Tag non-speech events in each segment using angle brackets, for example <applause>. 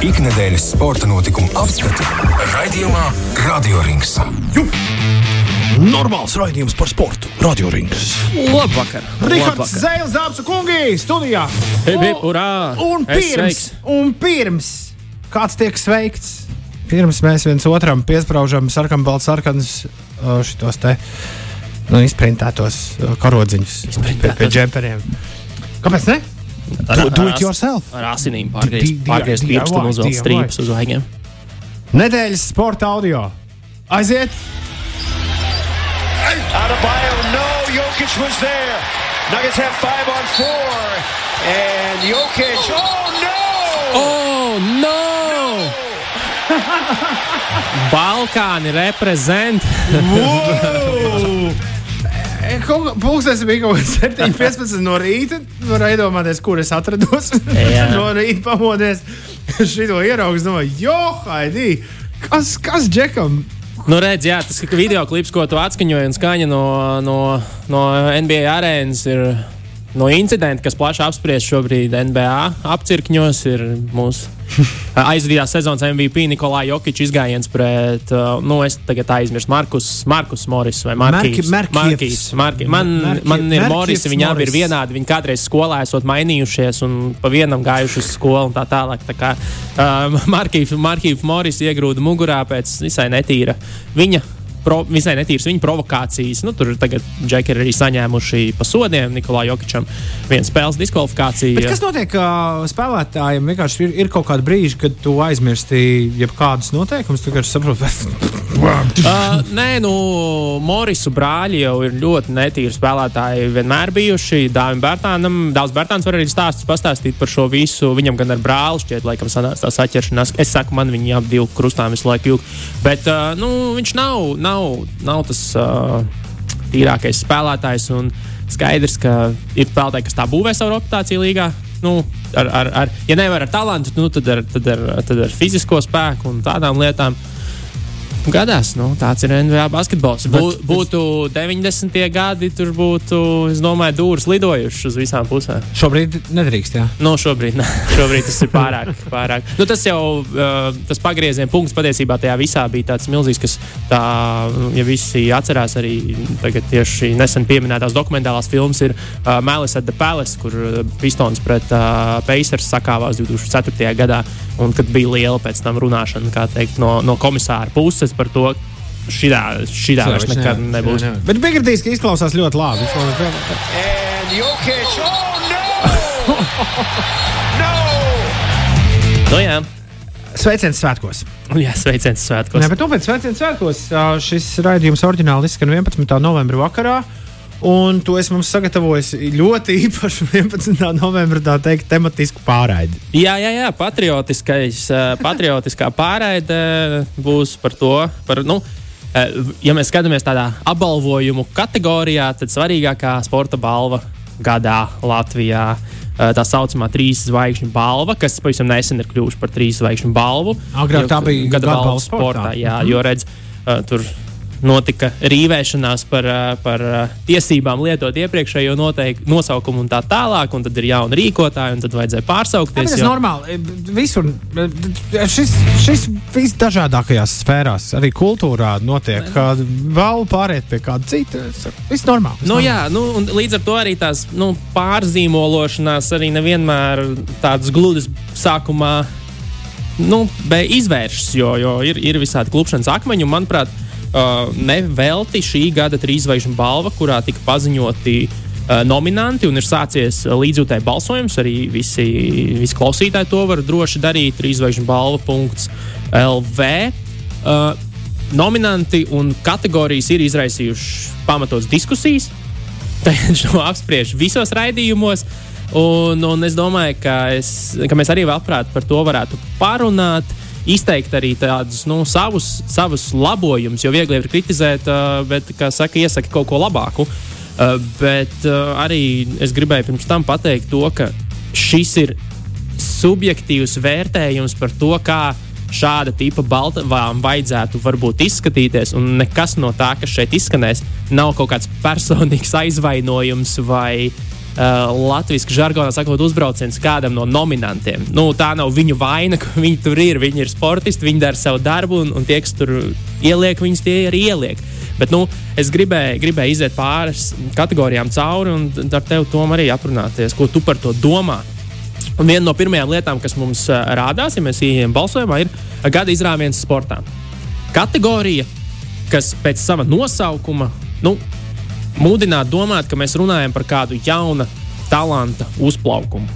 Ikdienas sporta notikumu apskati raidījumā Radio Rings. Normāls raidījums par sportu. Radio Rings. Labvakar! Rihards Zēles, dāmas un kungi, studijā! Hip, hip, urā! Un pirms, sveiks. un pirms kāds tiek sveikts, pirms mēs viens otram piesprāžam sarkanbalts, sarkanas šitos te nu, izprintētos karodziņus pie, pie džemperiem. Kāpēc ne? Do, do it yourself! Ar asinīm pārgriezt, pirkstu un uzvelt strīpus uz vaigiem. Nedēļas sporta audio. Aiziet! Adebayo, no, Jokic was there. Nuggets have five on four. And Jokic, oh no! Oh, no! <laughs> Balkāni reprezent. <laughs> Pūkstens bija kaut kas 7,15 no rīta. Var iedomāties, kur es atrados. <laughs> No rīta pamodies. Šito ieraugs, domāju, jo, Haidī, kas, kas džekam? Nu, redz, jā, tas video klips, ko tu atskaņoji, un skaņa no, no, no NBA arēnas ir no incidenta, kas plaši apspriests šobrīd NBA apcirkņos. Ir mūsu <laughs> aizvadītās sezonas MVP Nikolai Jokic izgājiens pret, uh, nu, es tagad aizmirsu, Markus, Markus Moris vai Markīs. Marki- Markievs. Marki, man, Marki- man ir Markievs Moris, viņi abi ir vienādi. Viņi kādreiz skolā esot mainījušies un pa vienam gājuši uz skolu un tā tālāk. Tā kā uh, <laughs> Markīvs Moris iegrūda mugurā pēc visai netīra viņa. Pro, visai netīras viņa provokācijas. Nu, tur tagad džeki ir arī saņēmuši pa sodiem Nikolai Jokičam vienu spēles diskvalifikāciju. Bet kas notiek uh, spēlētājiem? Vienkārši ir, ir kaut kāda brīža, kad tu aizmirsti jebkādus noteikumus. Tu vienkārši saproti, <laughs> Uh, nē, nu, Morisu brāļi jau ir ļoti netīri spēlētāji. Vienmēr bijuši. Dāvim Bērtānam, Dāvs Bērtāns var arī stāstus pastāstīt par šo visu. Viņam gan ar brāli šķiet, laikam, sanāca tā saķeršanās. Es saku, man viņi ap divu krustām visu laiku jūg. Bet uh, nu, viņš nav, nav, nav tas uh, tīrākais spēlētājs. Skaidrs, ka ir spēlētāji, kas tā būvē savu reputāciju līgā. Nu, ar, ar, ar, ja nevar ar talantu, nu, tad, ar, tad, ar, tad ar fizisko spēku un tādām lietām. Gadās, nu, tāds ir NBA basketbols. Bū, būtu 90. gadi, tur būtu, es domāju, dūris lidojušas uz visām pusēm. šobrīd nedrīkst. Jā. Nu, šobrīd, ne. <laughs> šobrīd tas ir pārāk. pārāk. Nu, tas jau tas pagrieziena punkts patiesībā tajā visā bija tāds milzīgs, kas, tā, ja visi atcerās, arī tagad tieši nesen pieminētās dokumentālās filmas ir uh, Malice at the Palace, kur Pistons pret uh, Pacers sakāvās 2004. gadā. Un kad bija liela pēc tam runāšana kā teikt, no, no komisāra puses par to, šitā, šitā vairs nekad nebūs. Bet Bigardīs izklausās ļoti labi. Jokic, oh no! <laughs> no! Nu, jā, Sveiciens svētkos! jā sveiciens svētkos. Nē, bet nopietni sveiciens svētkos. Šis raidījums oriģināli izskan 11. novembra vakarā. Un to es mums sagatavoju ļoti īpašu 11. novembra tā teikt, tematisku pārraidi. Jā, jā, jā patriotiskais, eh, patriotiskā pārraide būs par to. Par, nu, eh, ja mēs skatāmies tādā apbalvojumu kategorijā, tad svarīgākā sporta balva gadā Latvijā. eh, Tā saucamā trīs zvaigžņu balva, kas pavisam nesen ir kļuvusi par trīs zvaigžņu balvu. Agrāk tā bija gada balva sportā. sportā. Jā, jo redz, tur notika rīvēšanās par, par tiesībām lietot iepriekšējo noteik, nosaukumu un tā tālāk, un tad ir jauni rīkotāji, un tad vajadzēja pārsaukties. Tas ir jo- normāli. Visur šis, šis visdažādākajās sfērās, arī kultūrā, notiek. Kad vēl pāriet pie kāda cita, viss normāli. viss Nu, normāli. jā, nu, un līdz ar to arī tās nu, pārzīmološanās arī nevienmēr tādas gludas sākumā nu, izvēršas, jo, jo ir, ir visādi klupšanas akmeņi. un, Manuprāt, uh, nevelti šī gada trīsvaigžņu balva, kurā tika paziņoti uh, nominanti un ir sācies uh, līdzjūtēji balsojums. Arī visi, visi klausītāji to var droši darīt. Trīsvaigžņu balva.lv. Uh, nominanti un kategorijas ir izraisījuši pamatotas diskusijas. <laughs> Tagad šo apspriež visos raidījumos. Un, un es domāju, ka, es, ka mēs arī labprāt par to varētu parunāt, izteikt arī tādus nu, savus, savus labojumus, jo viegli ir kritizēt, bet, kā saka, iesaka kaut ko labāku. Bet arī es gribēju pirms tam pateikt to, ka šis ir subjektīvs vērtējums par to, kā šāda tipa balvām vajadzētu varbūt izskatīties, un nekas no tā, kas šeit izskanēs, nav kaut kāds personīgs aizvainojums vai, Uh, Latvijas žargonā sakot, uzbrauciens kādam no nominantiem. Nu, tā nav viņu vaina, <laughs> ka viņi tur ir. Viņi ir sportisti, viņi dara savu darbu, un, un tie, kas tur ieliek, viņus tie arī ieliek. Bet nu, es gribēju, gribēju iziet pāris kategorijām cauri un ar tevi tom arī aprunāties, ko tu par to domā. Un viena no pirmajām lietām, kas mums uh, rādās, ja mēs ieejam balsojumā, ir gada izrāviens sportā. Kategorija, kas pēc sava nosaukuma nu, mudināt domāt, ka mēs runājam par kādu jaunu talanta uzplaukumu.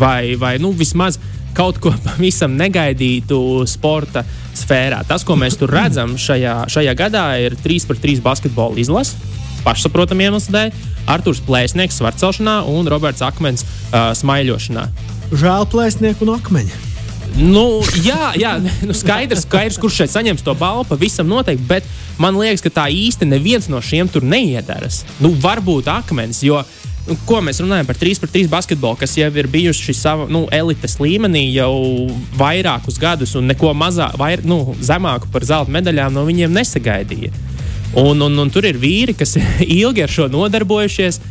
Vai, vai nu, vismaz kaut ko <laughs> pavisam negaidītu sporta sfērā. Tas, ko mēs tur redzam šajā, šajā gadā, ir 3 pret 3 basketbola izlase. Pašsaprotamiem iemesliem dēļ. Arthurs Plēsnieks svarcelšanā un Roberts Akmens uh, smaiļošanā. Žēl plēsnieku un akmeņa. Nu, jā, jā nu skaidrs, skaidrs, kurš šeit saņems to balvu, pavisam noteikti. Bet man liekas, ka tā īsti neviens no šiem tur neiedaras. Nu, varbūt akmens, jo nu, ko mēs runājam par 3 pret 3 basketbolu, kas jau ir bijuši savā nu, elites līmenī jau vairākus gadus, un neko mazāk, vair, nu, zemāku par zelta medaļām no viņiem nesagaidīja. Un, un, un tur ir vīri, kas <laughs> ilgi ar šo nodarbojušies,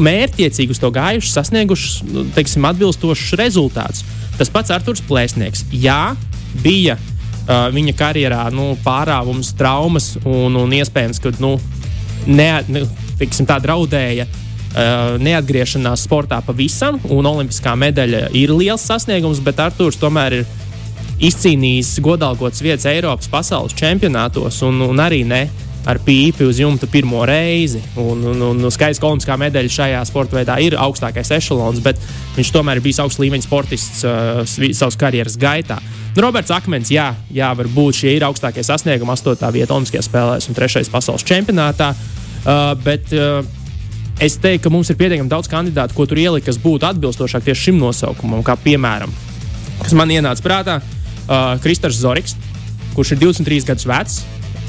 mērķiecīgi uz to gājuši, sasnieguši nu, teiksim, atbilstošus rezultātus. Tas pats Arthurs Plēsnieks. Jā, bija uh, viņa karjerā nu, pārāvums, traumas un, un iespējams, ka nu, ne, ne, tiksim, tā draudēja. Uh, neatgriešanās sportā pavisam, un olimpiskā medaļa ir liels sasniegums, bet Arthurs tomēr ir izcīnījis godalgotas vietas Eiropas pasaules čempionātos un, un arī ne ar pīpi uz jumta pirmo reizi. Un, un, un skaidrs, ka olimpiskā medaļa šajā sporta veidā ir augstākais ešalons, bet viņš tomēr ir bijis augsts līmeņa sportists uh, savas karjeras gaitā. Nu, Roberts Akmens, jā, jā, varbūt šie ir augstākie sasniegumi, 8. vieta Olimpiskajās spēlēs un 3. pasaules čempionātā. Uh, bet, uh, Es teiktu, ka mums ir pietiekami daudz kandidātu, ko tur ielikt, kas būtu atbilstošāk tieši šim nosaukumam, kā piemēram, kas man ienāca prātā, uh, Kristers Zorigs, kurš ir 23 gadus vecs,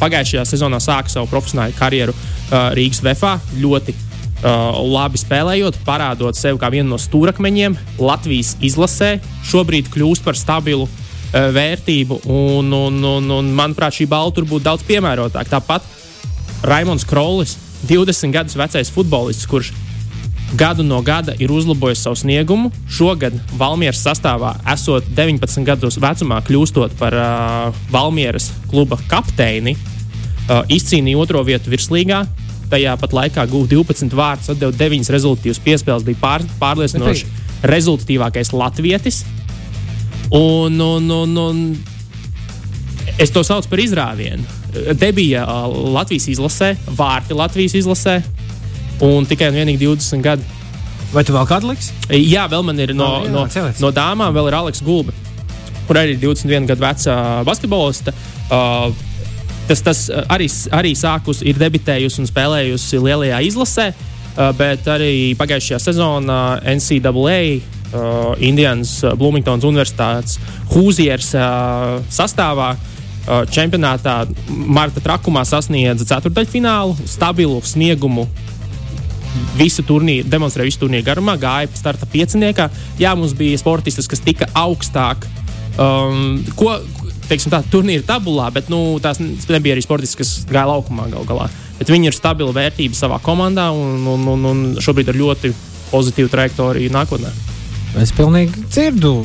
pagājušajā sezonā sāka savu profesionālu karjeru uh, Rīgas VFā. Ļoti uh, labi spēlējot, parādot sevi kā vienu no stūrakmeņiem Latvijas izlasē. Šobrīd kļūst par stabilu uh, vērtību, un, un, un, un manuprāt, šī balva tur būtu daudz piemērotāka. Tāpat Raimons Krolis, 20 gadus vecais futbolists, kurš gadu no gada ir uzlabojis savu sniegumu. Šogad Valmieras sastāvā, esot 19 gadus vecumā, kļūstot par uh, Valmieras kluba kapteini, uh, izcīnīja otro vietu virslīgā. Tajā pat laikā guva 12 vārdus, atdeva 9 rezultātus piespēles, bija pār, pārliecinoši rezultātīvākais latvietis. Un, un, un, un es to saucu par izrāvienu. Te bija uh, Latvijas izlasē, vārti Latvijas izlasē, un tikai un vienīgi 20 gadi. Vai tu vēl kādu liksi? Jā, vēl man ir no, jā, no, celiec. no dāmām, vēl ir Aleks Gulbe, kur arī ir 21 gadu veca basketbolista. Uh, tas, tas arī, arī sākus, ir debitējusi un spēlējusi lielajā izlasē, uh, bet arī pagājušajā sezonā NCAA. Uh, Indiānas Bloomingtonas Universitātes Hūzieras uh, sastāvā uh, čempionātā Marta trakumā sasniedza ceturdaļfinālu, stabilu sniegumu visu turnīru, demonstrēja visu turnīru garumā, gāja starta pieciniekā. Jā, mums bija sportistas, kas tika augstāk. Um, ko, teiksim, tā turnīra tabulā, bet nu, tās nebija arī sportisti, kas gāja laukumā gal galā. Bet viņi ir stabila vērtība savā komandā un, un, un, un šobrīd ir ļoti pozitīva trajektorija nākotnē. Es pilnīgi dzirdu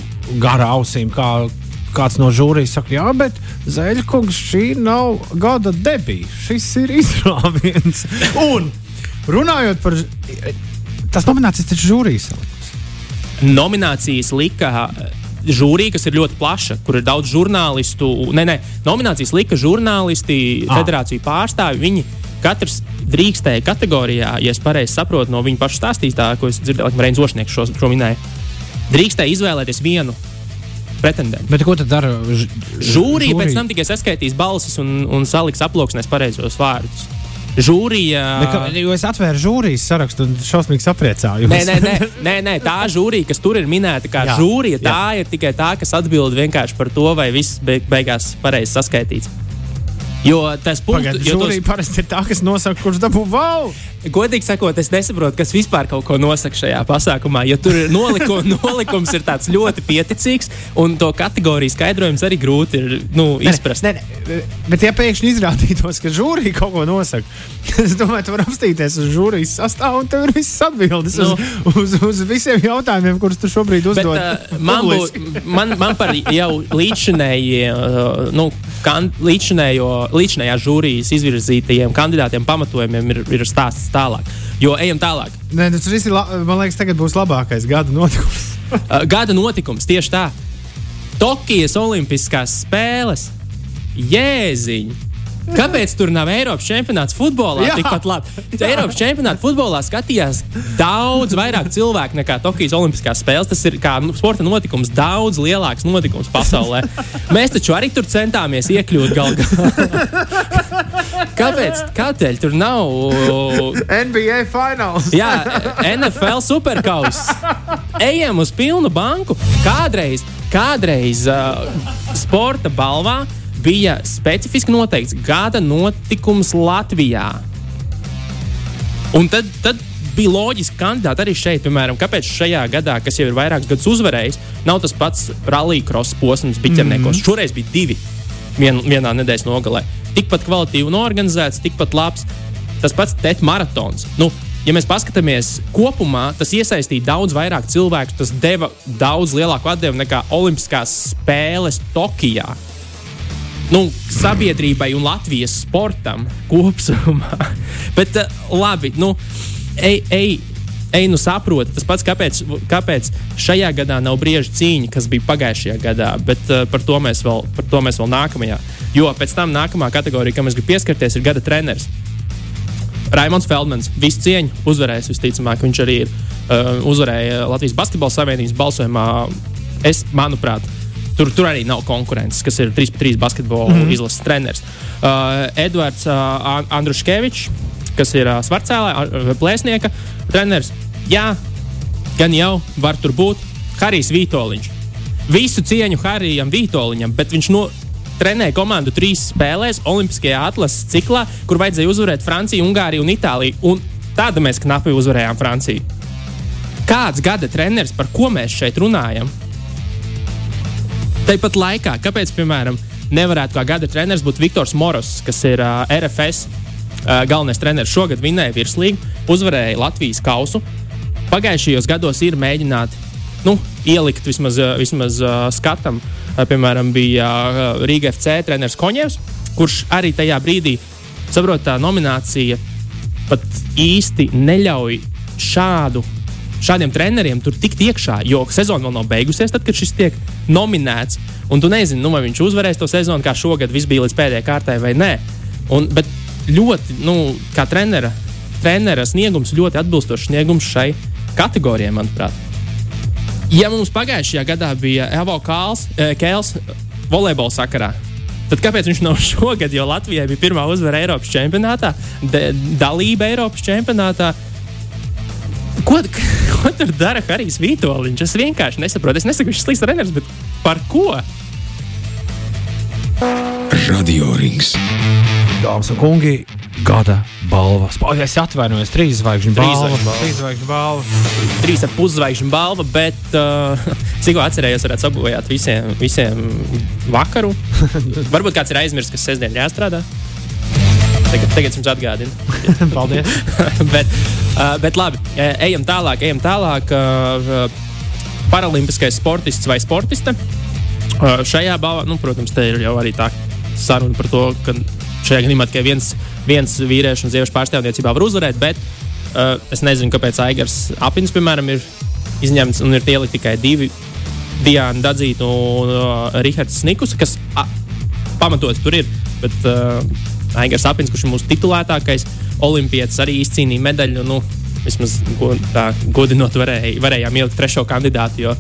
garā ausīm, kā kāds no žūrijas saka, jā, bet Zeļkungs šī nav gada debija. Šis ir <laughs> izrāviens. Un runājot par tas nominācijas, taču žūrijas. Nominācijas lika žūrija, kas ir ļoti plaša, kur ir daudz žurnālistu. Nē, nē, nominācijas lika žurnālisti, Ah. federāciju pārstāvi. Viņi katrs drīkstēja kategorijā, ja es pareizi saprotu no viņa paša stāstītā, ko es dzirdēju, laikam Reins Ošnieks šo, šo minēja. Drīkstēja izvēlēties vienu pretendentu. Bet ko tad dara ž- Žūrija pēc tam tikai saskaitīs balsis un, un saliks aploksnēs pareizos vārdus. Žūrija. Bet, kā, jo es atvēru žūrijas sarakstu un šausmīgi sapriecājos. Nē, nē, nē, nē, nē, tā žūrija, kas tur ir minēta, kā Jā, jā, žūrija, jā. tā ir tikai tā, kas atbild vienkārši par to, vai viss beig beigās pareizi saskaitīts. Jo tas punkts, Pagaidiet, jo žūrija tos, parasti ir tā, kas nosaka, kurš dabū wow! Godīgi sakot, es nesaprotu, kas vispār kaut ko nosaka šajā pasākumā. Jo tur noliko, <laughs> nolikums ir tāds ļoti pieticīgs, un to kategoriju skaidrojums arī grūti ir nu, izprast. Nē, nē, bet, ja pēkšņi izrādītos, ka žūrija kaut ko nosaka, tad <laughs> es domāju, tu vari apstīties uz žūrijas sastāvu, un tev ir visas atbildes Nu. uz, uz, uz visiem jautājumiem, kurus tu šobrīd Bet, uzdod. uh, man, būs, man, man par jau līdzinējie, uh, nu, kan, līdzinējo, līdzinējā žūrijas izvirzītajiem kandidātiem pamatojumiem ir, ir stāsts tālāk. Jo ejam tālāk. Nē, nu, tas viss ir, man liekas, tagad būs labākais gada notikums. <laughs> Uh, gada notikums tieši tā. Tokijas Olimpiskās spēles. Jēziņ! Kāpēc tur nav Eiropas čempionāts futbolā? Jā. Tikpat labi. Eiropas čempionātā futbolā skatījās daudz vairāk cilvēku nekā Tokijas Olimpiskās spēles. Tas ir kā nu, sporta notikums, daudz lielāks notikums pasaulē. Mēs taču arī tur centāmies iekļūt galā. <laughs> Kāpēc? Kādēļ tur nav? NBA fināls. Jā, NFL superkausa. Ejam uz pilnu banku. Kādreiz, kādreiz uh, sporta balvā bija specifiski noteikts gada notikums Latvijā. Un tad, tad bija loģiski kandidāti arī šeit, piemēram, kāpēc šajā gadā, kas jau ir vairākus gadus uzvarējis, nav tas pats rallija cross posms biķerniekos. Mm -hmm. Šoreiz bija divi vien, vienā nedēļas nogalē. Tikpat kvalitīvi norganizēts, tikpat labs. Tas pats TET maratons. Nu, Ja mēs paskatāmies kopumā, tas iesaistīja daudz vairāk cilvēku. Tas deva daudz lielāku atdevi nekā Olimpiskās spēles Tokijā nu, sabiedrībai un Latvijas sportam kopumā. <laughs> Bet uh, labi, nu, ej, ej, ej nu saproti, tas pats, kāpēc, kāpēc šajā gadā nav brieža cīņa, kas bija pagājušajā gadā, bet uh, par, to vēl, par to mēs vēl nākamajā. Jo pēc tam nākamā kategorija, kam es gribu pieskarties, ir gada treneris. Raimons Feldmans, visu cieņu, uzvarējis visticamāk, viņš arī ir uh, uzvarēja Latvijas Basketbalu Savienības balsojumā. Es, manuprāt, Tur, tur arī nav konkurences, kas ir 3-3 basketbola mm -hmm. izlases treneris. Uh, Edvards uh, Andruškevičs, kas ir uh, Svarcēlā, uh, plēsnieka treneris. Jā, gan jau var tur būt Harijs Vitoļņš. Visu cieņu Harijam Vitoļņam, bet viņš no, trenēja komandu trīs spēlēs Olimpiskajā atlases ciklā, kur vajadzēja uzvarēt Franciju, Ungāriju un Itāliju. Un tāda mēs knapi uzvarējām Franciju. Kāds gada treneris, par ko mēs šeit runājam? Tāpat laikā, kāpēc, piemēram, nevarētu kā gada treneris būt Viktors Moros, kas ir uh, RFS uh, galvenais treneris šogad vinēja virslīgu, uzvarēja Latvijas kausu. Pagājušajos gados ir mēģināti nu, ielikt vismaz, vismaz uh, skatam. Uh, piemēram, bija uh, Rīga FC treneris Koņevs, kurš arī tajā brīdī, saprot, tā nominācija pat īsti neļauj šādu šādiem treneriem tur tikt iekšā, jo sezona vēl nav beigusies, tad, kad šis tiek nominēts. Un tu nezini, nu, vai viņš uzvarēs to sezonu, kā šogad viss bija līdz pēdējai kārtai vai nē. Un, bet ļoti, nu, kā trenera, trenera sniegums ļoti atbilstošs sniegums šai kategorijai, manuprāt. Ja mums pagājušajā gadā bija Evo Kāls, eh, Kēls volejbola sakarā, tad kāpēc viņš nav <laughs> šogad, jo Latvijai bija pirmā uzvara Eiropas čempionātā, dalība Eiropas čempionātā? Ko, ko tur dara Harijs Vitoļņš? Es vienkārši nesaprotu. Es nesaku, viņš ir slikts treneris, bet par ko? Radio Rings. Dāmas un kungi, gada balvas. O, Es atvainojos, trīs zvaigžņu balva. balva. Trīs zvaigžņu balva. Trīs ar puszvaigžņu balva, bet uh, <laughs> cik ko atcerējos, varētu sabojāt visiem, visiem vakaru. <laughs> Varbūt kāds ir aizmirsis, kas sestdien jāstrādā. Tagad, tagad es jums atgādinu. <laughs> Paldies. bet, uh, bet labi, e- ejam tālāk, ejam tālāk. Uh, Paralimpiskais sportists vai sportiste. Uh, šajā balvā, nu, protams, te ir jau arī tā saruna par to, ka šajā gadījumā tikai viens, viens vīriešu un sieviešu pārstāvniecībā var uzvarēt, bet uh, es nezinu, kāpēc Aigars Apins, piemēram, ir izņemts un ir ielikt tikai divi. Diana Dadzīta un uh, Rihards Snikus, kas a, pamatots tur ir. Bet uh, Aigars Apins, kurš ir mūsu titulētākais olimpietis, arī izcīnīja medaļu. Nu, vismaz tā, godinot, varēja, varējām ielikt trešo kandidātu. Jo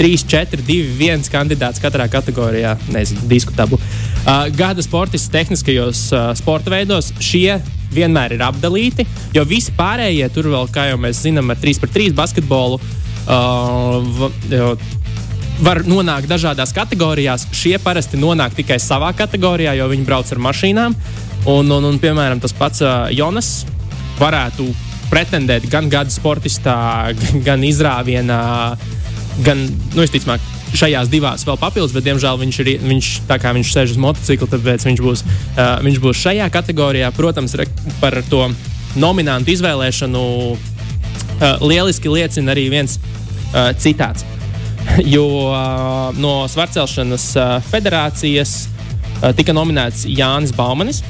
3, 4, 2, 1 kandidāts katrā kategorijā, nezinu, diskutablu. Uh, gada sportists tehniskajos uh, sporta veidos šie vienmēr ir apdalīti, jo visi pārējie tur vēl, kā jau mēs zinām, ar 3 pret 3 basketbolu. Uh, var nonākt dažādās kategorijās. Šie parasti nonāk tikai savā kategorijā, jo viņi brauc ar mašīnām. Un, un, un piemēram, tas pats Jonas varētu pretendēt gan gada sportistā, <laughs> gan, izrāvienā, gan, nu, visticamāk, šajās divās vēl papildus, bet, diemžēl, viņš ir viņš, tā kā viņš sēž uz motocikla, tāpēc viņš būs, uh, viņš būs šajā kategorijā. Protams, par to nominantu izvēlēšanu uh, lieliski liecina arī viens uh, citāts. <laughs> Jo uh, no Svarcelšanas uh, federācijas uh, tika nominēts Jānis Baumanis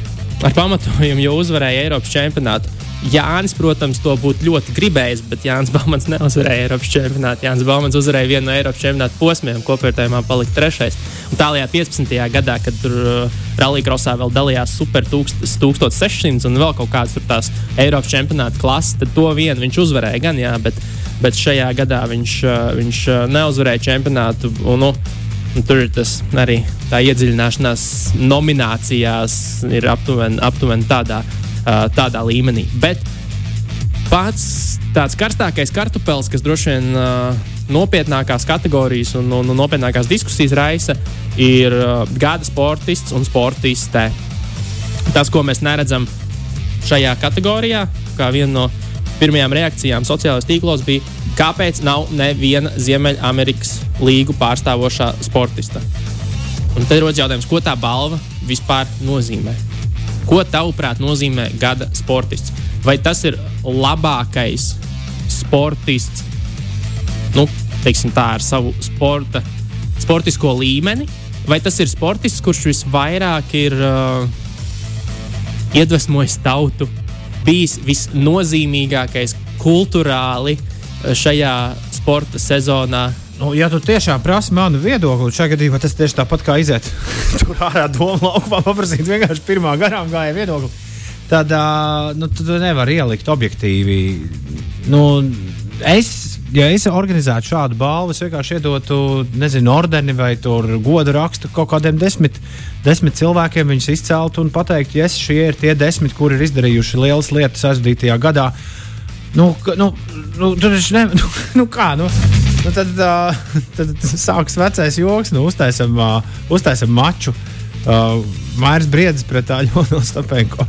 ar pamatojumu, jo uzvarēja Eiropas čempionātu. Jānis, protams, to būtu ļoti gribējis, bet Jānis Balmans neuzvarēja Eiropas čempionātu. Jānis Balmans uzvarēja vienu no Eiropas čempionāta posmiem, kopvērtējumā palika trešais. Un tālākajā 15. gadā, kad tur uh, Rallija vēl dalījās Super 1600 un vēl kaut kādas tās Eiropas čempionāta klases, tad to vienu viņš uzvarēja gan, jā, bet, bet šajā gadā viņš, uh, viņš uh, neuzvarēja čempionātu. Un, nu, Un tur ir tas arī tā iedziļināšanās nominācijās, ir aptuveni, aptuveni tādā, uh, tādā līmenī. Bet pats tāds karstākais kartupēlis, kas droši vien uh, nopietnākās kategorijas un, un, un nopietnākās diskusijas raisa, ir uh, gada sportists un sportiste. Tas, ko mēs neredzam šajā kategorijā, kā viena no pirmajām reakcijām sociālajos tīklos, bija, kāpēc nav neviena Ziemeļamerikas līgu pārstāvošā sportista. Un tad rodas jautājums, ko tā balva vispār nozīmē? Ko tavuprāt nozīmē gada sportists? Vai tas ir labākais sportists, nu, teiksim, tā, ar savu sporta, sportisko līmeni, vai tas ir sportists, kurš visvairāk ir uh, iedvesmojis tautu, bijis visnozīmīgākais kultūrāli uh, šajā sporta sezonā? Nu, ja tu tiešām prasi manu viedokli, šajā gadījumā tas tieši tāpat kā iziet <laughs> tur ārā domu laukumā, paprasīt vienkārši pirmā garām gāja viedokli, tad, nu, tu nevari ielikt objektīvi. Nu, es, ja es organizētu šādu balvu, es vienkārši iedotu, nezinu, ordeni vai godu rakstu kaut kādiem desmit, desmit cilvēkiem, viņus izceltu un pateiktu, ja šie ir tie desmit, kuri ir izdarījuši lielas lietas aizvadītajā gadā. Nu, nu, nu, tur viņš ne. <laughs> Nu, nu kā? Nu, nu tad, uh, <laughs> tad sāks vecais joks, nu, uztaisam, uh, uztaisam maču. Uh, Mairs Briedis pret Aļonu Stapenko.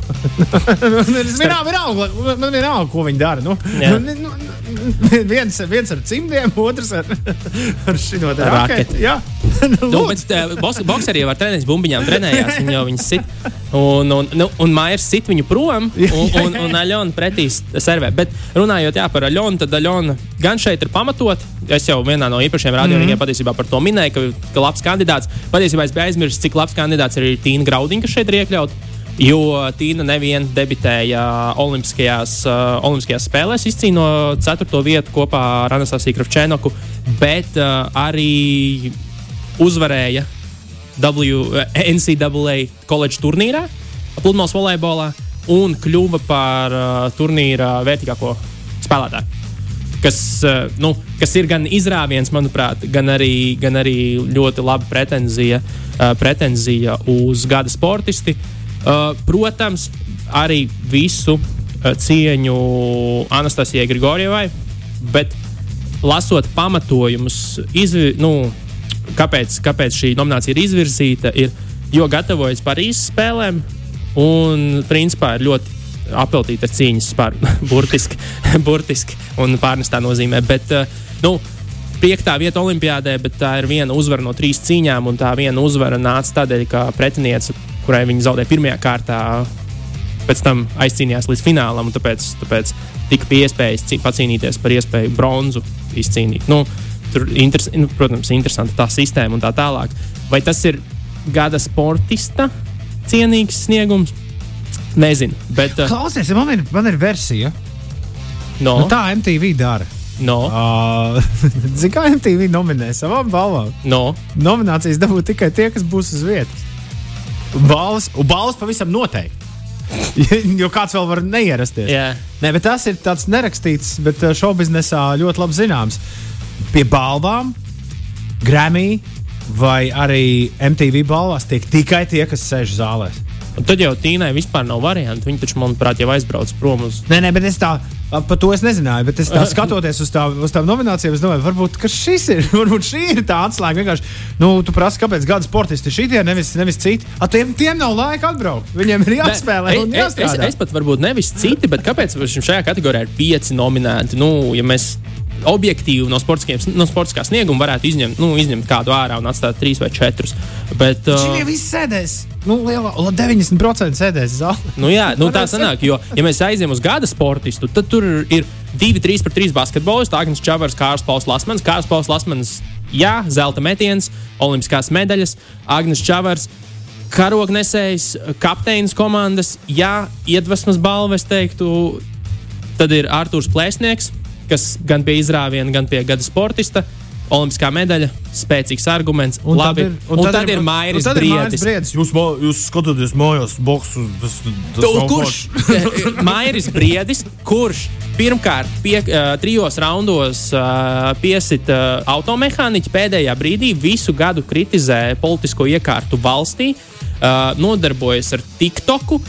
<laughs> Es vienalga, man vienalga, ko viņi dara. Nu, nu, nu, nu, <laughs> viens, viens ar cimdiem, otrs ar, <laughs> ar šo raketi. Jā, <laughs> Nu, nu, bet uh, bos, boxeri jau ar treniņu bumbiņām trenējās. Viņi jau viņus sit. Un, un, nu, un Maijas sit viņu prom, un, un, un Aļona pretī servē. Bet runājot jā, par Aļonu, tad Aļona gan šeit ir pamatot. Es jau vienā no īpašiem radioriem mm -hmm. patiesībā par to minēju, ka, ka labs kandidāts. Patiesībā es biju aizmirsis, cik labs kandidāts ir arī Tīna Graudiņa, kas šeit ir iekļauts. Jo Tīna nevien debitēja Olimpiskajās, uh, Olimpiskajās spēlēs, izcīnīja 4. vietu kopā ar Anastasiju Kravčēnoku, bet uh, arī uzvarēja W, eh, NCAA koledžu turnīrā, pludmales volejbolā, un kļuva par uh, turnīra vērtīgāko spēlētāju. Kas, uh, nu, kas ir gan izrāviens, manuprāt, gan arī, gan arī ļoti laba pretenzija, uh, pretenzija uz gada sportisti. Uh, protams, arī visu uh, cieņu Anastasijai Grigorjevai, bet lasot pamatojumus, izvi, nu, kāpēc, kāpēc šī nominācija ir izvirzīta, ir, jo gatavojas Parīzes spēlēm un principā ir ļoti apeltīta ar cīņas spāru, <laughs> burtiski, <laughs> burtiski un pārnestā nozīmē. Bet, uh, nu, Piektā vieta Olimpijādē, bet tā ir viena uzvara no trīs cīņām, un tā viena uzvara nāca tādēļ, ka pretiniece, kurai viņa zaudēja pirmajā kārtā, pēc tam aizcīnījās līdz finālam, un tāpēc, tāpēc tika pie iespējas cī- pacīnīties par iespēju bronzu izcīnīt. Nu, tur, interes, nu, protams, interesanti tā sistēma un tā tālāk. Vai tas ir gada sportista cienīgs sniegums? Nezinu, bet uh, Klausies, man ir, man ir versija. no, Nu, tā MTV dara. no, <laughs> Uh, Zini, kā MTV nominē savām balvām? no. Nominācijas dabū tikai tie, kas būs uz vietas. Balvas, un balvas pavisam noteikti. <laughs> jo kāds vēl var neierasties. Jā. Nē, bet tas ir tāds nerakstīts, bet uh, šovbiznesā ļoti labi zināms. Pie balvām, Grammy vai arī MTV balvās tiek tikai tie, kas sēž zālēs. Un tad jau Tīnai vispār nav variantu. Viņa taču, manuprāt, jau aizbrauc prom uz. Nē, nē, bet es tā. Par to es nezināju, bet es tā <laughs> skatoties uz, tā, uz tām nominācijām, es domāju, varbūt šis ir, <laughs> varbūt šī ir tā atslēga. Vienkārši, nu, tu prasi, kāpēc gada sportisti ir, nevis, nevis citi. A, tiem, tiem nav laika atbraukt. Viņiem ir jāspēlē. es, es, es, es pat varbūt nevis citi, bet kāpēc šajā kategorijā ir pieci nominēti? Nu, ja mēs objektīvi no, no sportiskā snieguma varētu izņemt, nu, izņemt kādu ārā un atstāt trīs vai četrus. Bet, uh, Šie visi sēdēs. Nu, lielā, 90% sēdēs zālē. Nu, jā, nu, tā sanāk, jo, ja mēs aizējām uz gada sportistu, tad tur ir 2, 3 pret 3 basketbolisti. Agnēs Čavars, Kārls Pauls Lasmans. Kārls Pauls Lasmans, jā, zelta metiens, olimpiskās medaļas. Agnēs Čavars, karognesējs, kapteinis komandas, jā, iedvesmas balva, es teiktu. Tad ir Arthurs Plēsnieks, kas gan pie izrāviena, gan pie gada sportista. Olimpiskā medaļa, spēcīgs arguments. Un labi, tad ir, un un tad tad ir, ir Mairis Briedis. Briedis. Jūs, jūs skatāties mājās, boxu. Tas, tas tu, kurš? <laughs> Mairis Briedis, kurš pirmkārt pie, uh, trijos raundos uh, piesita uh, automehāniķi, pēdējā brīdī visu gadu kritizē politisko iekārtu valstī, uh, nodarbojas ar TikToku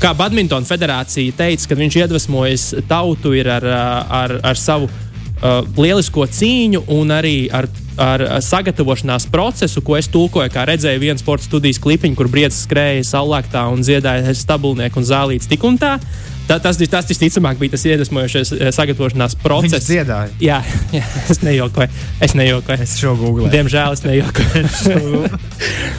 kā Badmintona federācija teica, ka viņš iedvesmojas tautu ar, ar, ar savu uh, lielisko cīņu un arī ar, ar sagatavošanās procesu, ko es tulkoju, kā redzēju vienu sporta studijas klipiņu, kur briedis skrēja saulēktā un dziedāja stabulnieku un zālītes tik un tā. Tā, tas, tas visticamāk bija tas iedvesmojošais sagatavošanās process. Viņš dziedāja. Jā, jā, es nejokoju. Es nejokoju. Es šo googlēju. Diemžēl es nejokoju.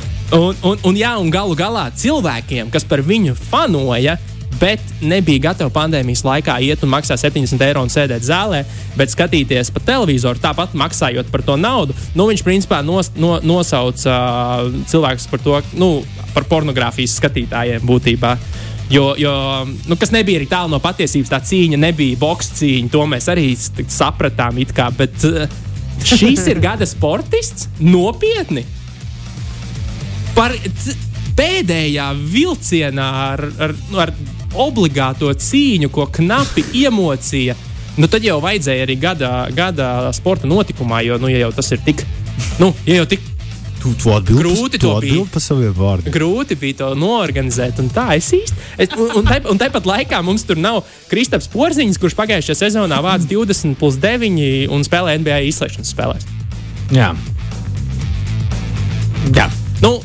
<laughs> <laughs> Un, un, un, jā, un galu galā cilvēkiem, kas par viņu fanoja, bet nebija gatavi pandēmijas laikā iet un maksāt 70 eiro un sēdēt zālē, bet skatīties pa televizoru, tāpat maksājot par to naudu. Nu, viņš principā nos, no, nosauca uh, cilvēkus par to, nu, par pornogrāfijas skatītājiem būtībā. Jo, jo nu, kas nebija arī tālu no patiesības, tā cīņa nebija boxe cīņa. To mēs arī sapratām. Kā, bet uh, šis ir gada sportists nopietni par pēdējā vilcienā ar, ar, nu, ar obligāto cīņu, ko knapi <laughs> iemocīja. Nu, tad jau vajadzēja arī gada, gada sporta notikumā, jo, nu, ja jau tas ir tik, nu, ja jau tik Tu, tu atbildi, grūti tu to bija. Pa saviem vārdiem. Grūti bija to noorganizēt, un tā es īsti. Un, un, tāpat, un tāpat laikā mums tur nav Kristaps Porziņš, kurš pagājušajā sezonā vāc <laughs> 20 plus 9 un spēlē NBA izslēgšanas spēlēs. Jā. Jā. Nu,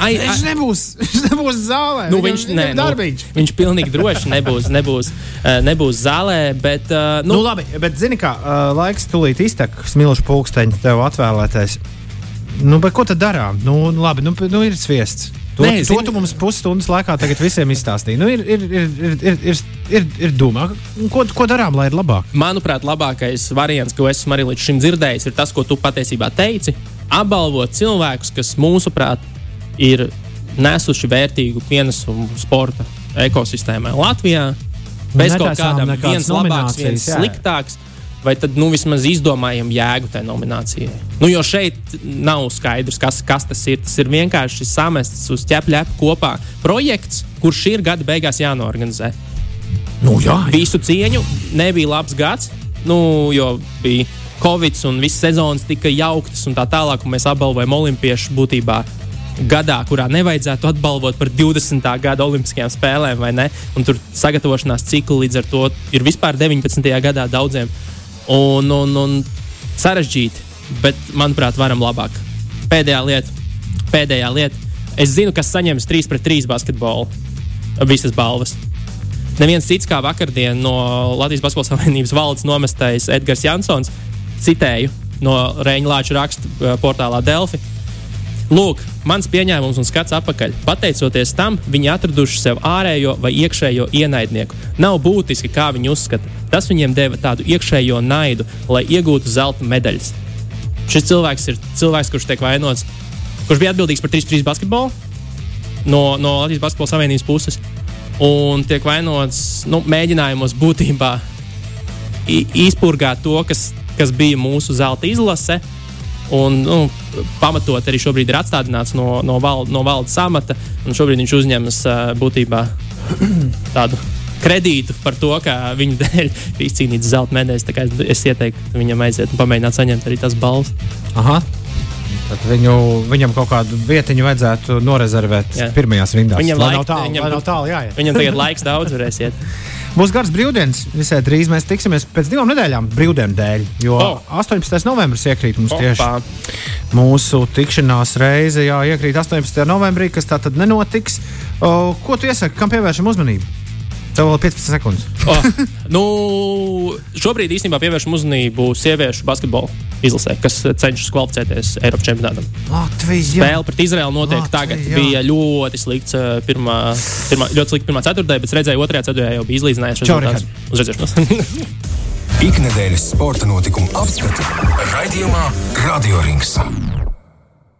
Ai, ai, viņš nebūs, <laughs> viņš nebūs zālē. Nu, viņš, nē, nu, viņš pilnīgi droši nebūs, nebūs, uh, nebūs zālē. Bet, uh, nu, nu, labi, bet zini, kā uh, laiks tulīt iztek, smilšu pulksteņi tev atvēlētais. Nu, ko tad darām? Nu, labi, nu, nu ir sviests. To, Nē, to tu mums pusstundas laikā visiem izstāstīji. Nu, ir, ir, ir, ir, ir, ir, ir, ir domā, ko, ko darām, lai ir labāk? Manuprāt, labākais variants, ko esmu arī līdz šim dzirdējis, ir tas, ko tu patiesībā teici. Apbalvot cilvēkus, kas mūsuprāt ir nesuši vērtīgu pienesumu sporta ekosistēmai Latvijā. Bez kaut kādām viens labāks, viens jā. sliktāks. Vai tad nu, vismaz izdomājam jēgu tajā nominācijai? Nu, jo šeit nav skaidrs, kas, kas tas ir. Tas ir vienkārši samests uz ķepļepu kopā projekts, kurš ir gada beigās jānorganizē. Nu, jā, jā. Visu cieņu nebija labs gads, nu, jo bija Covid un visas sezonas tika jauktas un tā tālāk. Un mēs apbalvojam olimpiešu būtībā gadā, kurā nevajadzētu atbalvot par 20. gada Olimpiskajām spēlēm, vai ne? Un tur sagatavošanās cikli līdz ar to ir vispār 19. gadā daudziem. Un, un, un sarežģīti, bet manuprāt, varam labāk. Pēdējā lieta, pēdējā lieta. Es zinu, kas saņems 3 pret 3 basketbolu visas balvas. Neviens cits kā vakardien no Latvijas Basketbola Savienības valdes nomestais Edgars Jansons, citēju no Reņģa Lāča rakstu portālā Delfi Lūk, mans pieņēmums un skats atpakaļ. Pateicoties tam, viņi atraduši sev ārējo vai iekšējo ienaidnieku. Nav būtiski, kā viņi uzskata. Tas viņiem deva tādu iekšējo naidu, lai iegūtu zelta medaļas. Šis cilvēks ir cilvēks, kurš tiek vainots, kurš bija atbildīgs par 3-3 basketbolu no, no Latvijas Basketbola Savienības puses. Un tiek vainots nu, mēģinājumos būtībā izpurgāt to, kas, kas bija mūsu zelta izlase Un, nu, pamatot arī šobrīd ir atstādināts no, no, val, no valdes amata. Šobrīd viņš uzņemas būtībā <clears throat> tādu kredītu par to, ka viņa dēļ <laughs> ir izcīnīts zelta medaļas. Es ieteiktu viņam aiziet un pamēģināt saņemt arī tās balvas. Aha. Tad viņu, viņam kaut kādu vietiņu vajadzētu norezervēt Jā. pirmajās rindās. Viņam lai laika- nav tālu, viņam- nav tālu jāiet. Viņam tagad <laughs> laiks daudz varēsiet. Būs garš brīvdienas. Visai drīz mēs tiksimies pēc divām nedēļām brīvdienu dēļ. Jo Oh. 18. novembris iekrīt mums tieši. Opā. Mūsu tikšanās reize jā, iekrīt 18. novembrī, kas tā tad nenotiks. O, ko tu iesaki, kam pievēršam uzmanību? Tev vēl 15 sekundes. Oh, <laughs> nu, šobrīd īstenībā pievēršam uzmanību sieviešu basketbola izlasē, kas cenšas kvalificēties Eiropas čempionātam. Latvijas Spēle pret Izraelu notiek Latvija, tagad. jā. Bija ļoti slikts, uh, pirmā, pirmā, ļoti slikts pirmā ceturtajā, bet redzēju, otrajā ceturtajā jau bija rezultāts. Uz redzēšanos. <laughs> Ikdienas sporta notikumu apskati raidījumā Radio Rings.